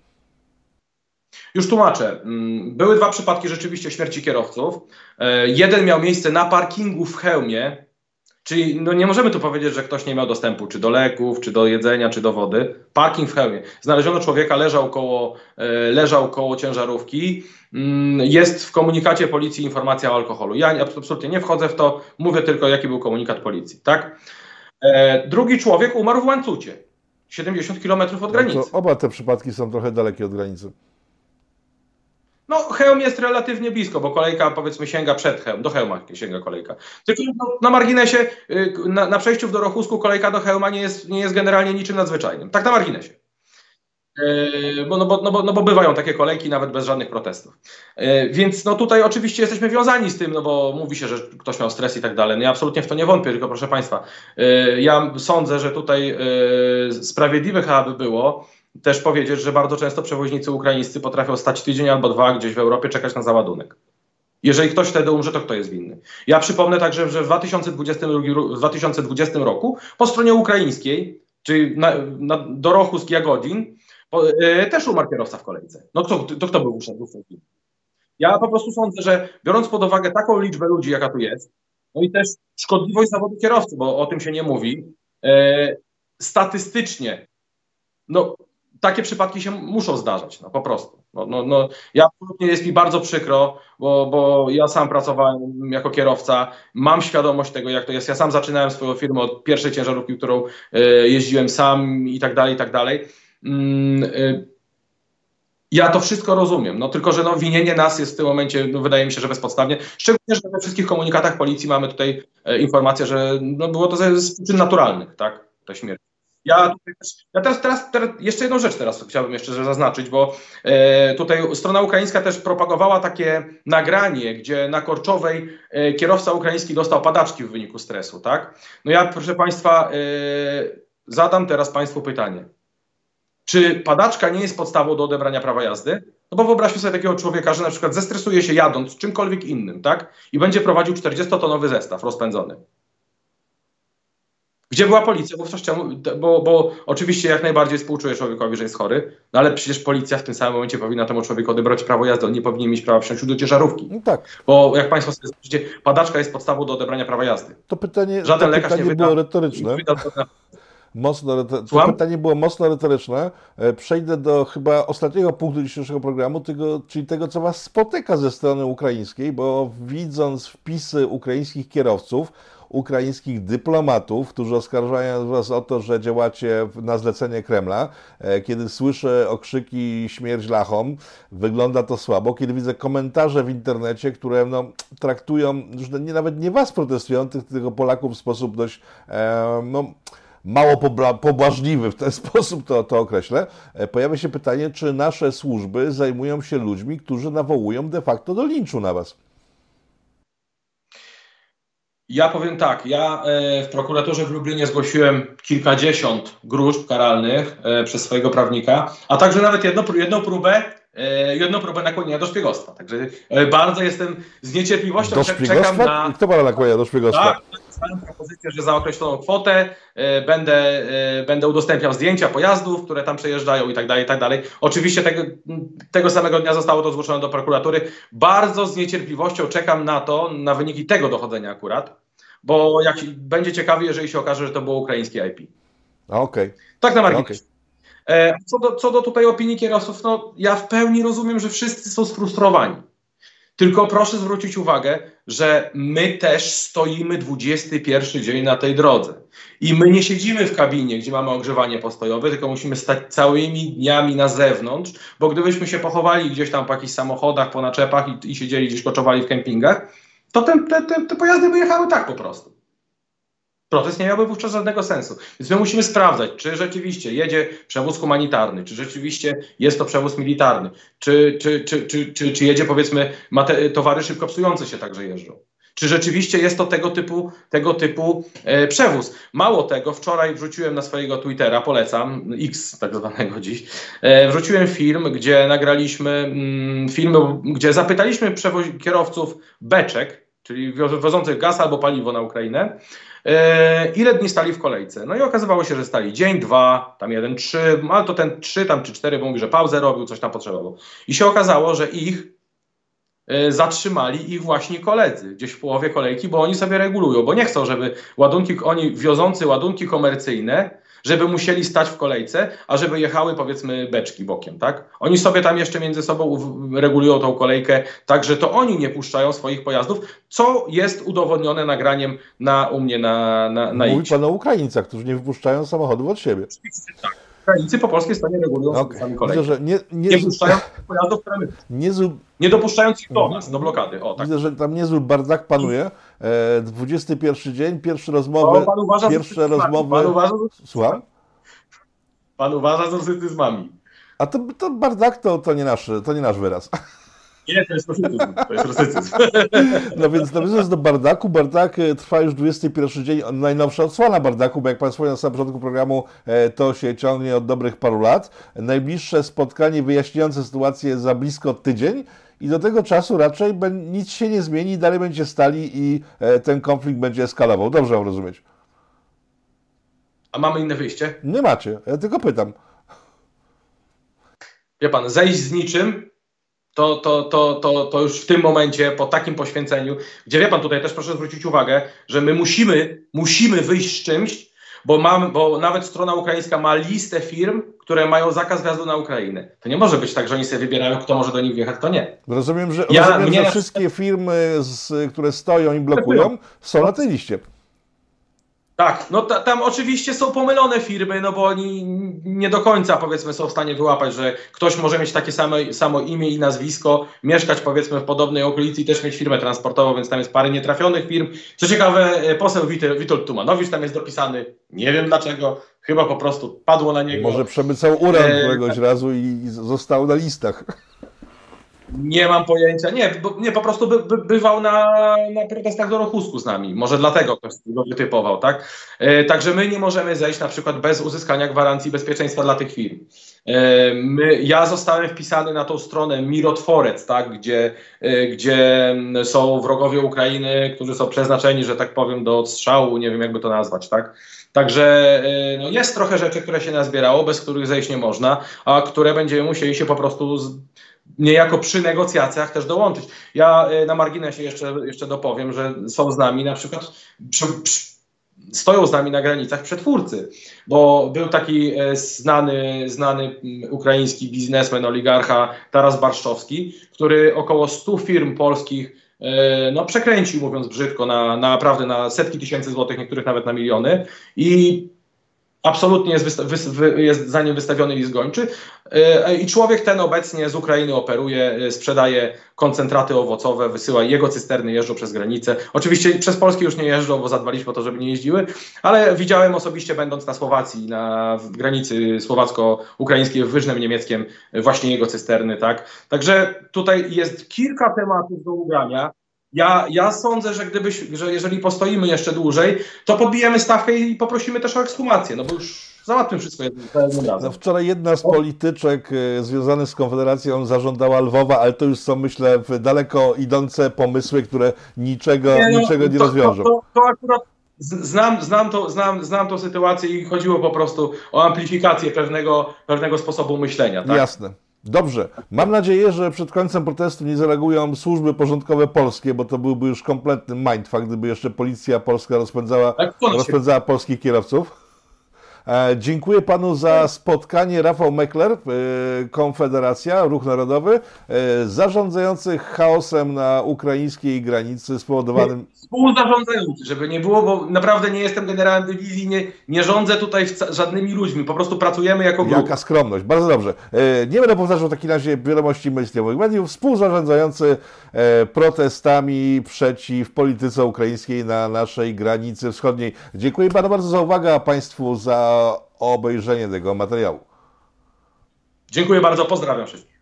Już tłumaczę. Mm, były dwa przypadki rzeczywiście śmierci kierowców. E, jeden miał miejsce na parkingu w Chełmie, czyli no nie możemy tu powiedzieć, że ktoś nie miał dostępu czy do leków, czy do jedzenia, czy do wody. Parking w Chełmie. Znaleziono człowieka, leżał koło, e, leżał koło ciężarówki. Mm, jest w komunikacie policji informacja o alkoholu. Ja absolutnie nie wchodzę w to, mówię tylko, jaki był komunikat policji. Tak? E, drugi człowiek umarł w łańcucie. 70 km od no granicy. No oba te przypadki są trochę dalekie od granicy. No, hełm jest relatywnie blisko, bo kolejka powiedzmy sięga przed hełm, do hełma sięga kolejka. Tylko no, na marginesie, y, na, na, przejściu w Dorochusku kolejka do hełma nie jest, nie jest generalnie niczym nadzwyczajnym. Tak na marginesie. Yy, bo, no, bo, no, bo, no bo bywają takie kolejki nawet bez żadnych protestów. Yy, więc no tutaj oczywiście jesteśmy wiązani z tym, no bo mówi się, że ktoś miał stres i tak dalej. No ja absolutnie w to nie wątpię, tylko proszę Państwa, ja sądzę, że tutaj sprawiedliwe chyba by było, też powiedzieć, że bardzo często przewoźnicy ukraińscy potrafią stać tydzień albo dwa gdzieś w Europie, czekać na załadunek. Jeżeli ktoś wtedy umrze, to kto jest winny? Ja przypomnę także, że w 2020, w 2020 roku po stronie ukraińskiej, czyli na, na, do Rochus Jagodin, po, e, też umarł kierowca w kolejce. No kto, to kto był wtedy? Ja po prostu sądzę, że biorąc pod uwagę taką liczbę ludzi, jaka tu jest, no i też szkodliwość zawodu kierowcy, bo o tym się nie mówi, e, statystycznie, no takie przypadki się muszą zdarzać, no po prostu. No, no, no, ja absolutnie jest mi bardzo przykro, bo, bo ja sam pracowałem jako kierowca, mam świadomość tego, jak to jest. Ja sam zaczynałem swoją firmę od pierwszej ciężarówki, którą y, jeździłem sam i tak dalej, i tak dalej. Mm, y, ja to wszystko rozumiem, no tylko, że no, winienie nas jest w tym momencie, no, wydaje mi się, że bezpodstawnie. Szczególnie, że we wszystkich komunikatach policji mamy tutaj e, informację, że no, było to z przyczyn naturalnych, tak, ta śmierć. Ja, ja teraz, teraz, teraz, jeszcze jedną rzecz teraz chciałbym jeszcze zaznaczyć, bo e, tutaj strona ukraińska też propagowała takie nagranie, gdzie na Korczowej e, kierowca ukraiński dostał padaczki w wyniku stresu, tak? No ja, proszę Państwa, e, zadam teraz Państwu pytanie. Czy padaczka nie jest podstawą do odebrania prawa jazdy? No bo wyobraźmy sobie takiego człowieka, że na przykład zestresuje się jadąc czymkolwiek innym, tak? I będzie prowadził 40-tonowy zestaw rozpędzony. Gdzie była policja? Bo, bo, bo oczywiście jak najbardziej współczuję człowiekowi, że jest chory, no ale przecież policja w tym samym momencie powinna temu człowiekowi odebrać prawo jazdy. On nie powinien mieć prawa wsiąść do ciężarówki. No tak. Bo jak Państwo sobie spojrzycie, padaczka jest podstawą do odebrania prawa jazdy. To pytanie, Żaden to lekarz pytanie nie wyda, było retoryczne. Mocno, to pytanie było mocno retoryczne. E, przejdę do chyba ostatniego punktu dzisiejszego programu, tego, czyli tego, co Was spotyka ze strony ukraińskiej, bo widząc wpisy ukraińskich kierowców, ukraińskich dyplomatów, którzy oskarżają Was o to, że działacie na zlecenie Kremla. E, kiedy słyszę okrzyki śmierć lachom, wygląda to słabo. Kiedy widzę komentarze w internecie, które no, traktują już nie, nawet nie Was protestujących, tylko Polaków w sposób dość e, no, mało pobłażliwy, w ten sposób to, to określę, e, pojawia się pytanie, czy nasze służby zajmują się ludźmi, którzy nawołują de facto do linczu na Was. Ja powiem tak, ja e, w prokuraturze w Lublinie zgłosiłem kilkadziesiąt gruźb karalnych e, przez swojego prawnika, a także nawet jedno, jedną próbę jedną próbę nakłonienia do szpiegostwa. Także bardzo jestem z niecierpliwością do czekam na... Kto pana nakłania do szpiegostwa? Tak, dostałem propozycję, że za określoną kwotę e, będę, e, będę udostępniał zdjęcia pojazdów, które tam przejeżdżają i tak dalej, i tak dalej. Oczywiście tego, tego samego dnia zostało to zgłoszone do prokuratury. Bardzo z niecierpliwością czekam na to, na wyniki tego dochodzenia akurat, bo jak będzie ciekawie, jeżeli się okaże, że to było ukraińskie IP. Okej. Okay. Tak na marginesie. Okay. E, co do, co do tutaj opinii kierowców, no ja w pełni rozumiem, że wszyscy są sfrustrowani. Tylko proszę zwrócić uwagę, że my też stoimy 21 dzień na tej drodze. I my nie siedzimy w kabinie, gdzie mamy ogrzewanie postojowe, tylko musimy stać całymi dniami na zewnątrz, bo gdybyśmy się pochowali gdzieś tam po jakichś samochodach, po naczepach i, i siedzieli gdzieś, koczowali w kempingach, to te, te, te, te pojazdy by jechały tak po prostu. Protest nie miałby wówczas żadnego sensu. Więc my musimy sprawdzać, czy rzeczywiście jedzie przewóz humanitarny, czy rzeczywiście jest to przewóz militarny, czy, czy, czy, czy, czy, czy jedzie powiedzmy towary szybko psujące się także jeżdżą. Czy rzeczywiście jest to tego typu, tego typu e, przewóz? Mało tego, wczoraj wrzuciłem na swojego Twittera, polecam, X tak zwanego dziś, e, wrzuciłem film, gdzie nagraliśmy mm, film, gdzie zapytaliśmy kierowców beczek, czyli wozących gaz albo paliwo na Ukrainę, E, ile dni stali w kolejce. No i okazywało się, że stali dzień, dwa, tam jeden, trzy, ale to ten trzy tam czy cztery, bo mówi, że pauzę robił, coś tam potrzebował. I się okazało, że ich zatrzymali ich właśnie koledzy gdzieś w połowie kolejki, bo oni sobie regulują, bo nie chcą, żeby ładunki, oni wiozący ładunki komercyjne żeby musieli stać w kolejce, a żeby jechały powiedzmy beczki bokiem, tak? Oni sobie tam jeszcze między sobą regulują tą kolejkę, tak że to oni nie puszczają swoich pojazdów, co jest udowodnione nagraniem na, u mnie na, na, na Mówi pan o Ukraińcach, którzy nie wypuszczają samochodów od siebie. Tak. Ukraińcy po polskiej stronie regulują okay. sami kolejkę. Widzę, że nie, nie, nie puszczają pojazdów, które my... Nie, nie dopuszczając ich do nas, do blokady. O, tak. Widzę, że tam niezły bardak panuje. E, 21 dzień, pierwsze rozmowy. Pan uważa, pierwsze rozmowy. Pan uważa, Słucham? Pan uważa z rusytyzmami. A to, to bardak to, to, nie nasz, to nie nasz wyraz. Nie, to jest rusytyzm. To jest rusytyzm. No więc nawiązując do Bardaku, Bardak e, trwa już 21 dzień, najnowsza odsłona Bardaku, bo jak Państwo na samym początku programu, e, to się ciągnie od dobrych paru lat. Najbliższe spotkanie wyjaśniające sytuację za blisko tydzień i do tego czasu raczej nic się nie zmieni, dalej będzie stali i e, ten konflikt będzie eskalował. Dobrze mam rozumieć. A mamy inne wyjście? Nie macie, ja tylko pytam. Wie pan, zejść z niczym, to, to, to, to, to już w tym momencie, po takim poświęceniu, gdzie wie pan, tutaj też proszę zwrócić uwagę, że my musimy, musimy wyjść z czymś, bo, mamy, bo nawet strona ukraińska ma listę firm, które mają zakaz wjazdu na Ukrainę. To nie może być tak, że oni sobie wybierają, kto może do nich wjechać, to nie. Rozumiem, że, ja, rozumiem, że wszystkie firmy, z, które stoją i blokują, są na tej liście. Tak, no ta, tam oczywiście są pomylone firmy, no bo oni nie do końca powiedzmy są w stanie wyłapać, że ktoś może mieć takie samo, samo imię i nazwisko, mieszkać powiedzmy w podobnej okolicy i też mieć firmę transportową, więc tam jest parę nietrafionych firm. Co ciekawe, e, poseł Witold Tumanowicz tam jest dopisany, nie wiem dlaczego, chyba po prostu padło na niego. Może przemycał uran e, któregoś e, razu i został na listach. Nie mam pojęcia. Nie, bo, nie po prostu by, by, bywał na, na protestach do Rochusku z nami. Może dlatego ktoś go wytypował, tak? E, także my nie możemy zejść na przykład bez uzyskania gwarancji bezpieczeństwa dla tych firm. E, my, ja zostałem wpisany na tą stronę Mirotworec, tak? Gdzie, e, gdzie są wrogowie Ukrainy, którzy są przeznaczeni, że tak powiem, do odstrzału, nie wiem jakby to nazwać, tak? Także e, no jest trochę rzeczy, które się nazbierało, bez których zejść nie można, a które będziemy musieli się po prostu z, niejako przy negocjacjach też dołączyć. Ja e, na marginesie jeszcze, jeszcze dopowiem, że są z nami na przykład, przy, przy, stoją z nami na granicach przetwórcy, bo był taki e, znany, znany ukraiński biznesmen, oligarcha Taras Barszczowski, który około 100 firm polskich e, no, przekręcił, mówiąc brzydko, na, na naprawdę na setki tysięcy złotych, niektórych nawet na miliony. I absolutnie jest, wysta- wys- wy- jest za nim wystawiony list gończy. E, I człowiek ten obecnie z Ukrainy operuje, e, sprzedaje koncentraty owocowe, wysyła jego cysterny, jeżdżą przez granicę. Oczywiście przez Polskę już nie jeżdżą, bo zadbaliśmy o to, żeby nie jeździły, ale widziałem osobiście, będąc na Słowacji, na granicy słowacko-ukraińskiej, w Wyżnym Niemieckiem, właśnie jego cysterny, tak. Także tutaj jest kilka tematów do ubrania. Ja, ja sądzę, że gdybyś, że jeżeli postoimy jeszcze dłużej, to podbijemy stawkę i poprosimy też o ekshumację, no bo już załatwmy wszystko jednym, jednym No, razem. wczoraj jedna z polityczek e, związanych z Konfederacją zażądała Lwowa, ale to już są, myślę, w daleko idące pomysły, które niczego nie, no, niczego nie to, rozwiążą. To, to, to akurat znam, znam, to, znam, znam tą sytuację i chodziło po prostu o amplifikację pewnego, pewnego sposobu myślenia. Tak? Jasne. Dobrze. Mam nadzieję, że przed końcem protestu nie zareagują służby porządkowe polskie, bo to byłby już kompletny mindfuck, gdyby jeszcze policja polska rozpędzała, Tak, rozpędzała polskich kierowców. E, dziękuję panu za spotkanie. Rafał Meckler, e, Konfederacja, Ruch Narodowy, e, zarządzający chaosem na ukraińskiej granicy spowodowanym Współzarządzający, żeby nie było, bo naprawdę nie jestem generałem dywizji, nie, nie rządzę tutaj żadnymi ludźmi, po prostu pracujemy jako grupa. Jaka skromność, bardzo dobrze. E, Nie będę powtarzał w takim razie wiadomości mainstreamowych mediów. Współzarządzający e, protestami przeciw polityce ukraińskiej na naszej granicy wschodniej. Dziękuję panu bardzo za uwagę, a państwu za obejrzenie tego materiału. Dziękuję bardzo, pozdrawiam wszystkich.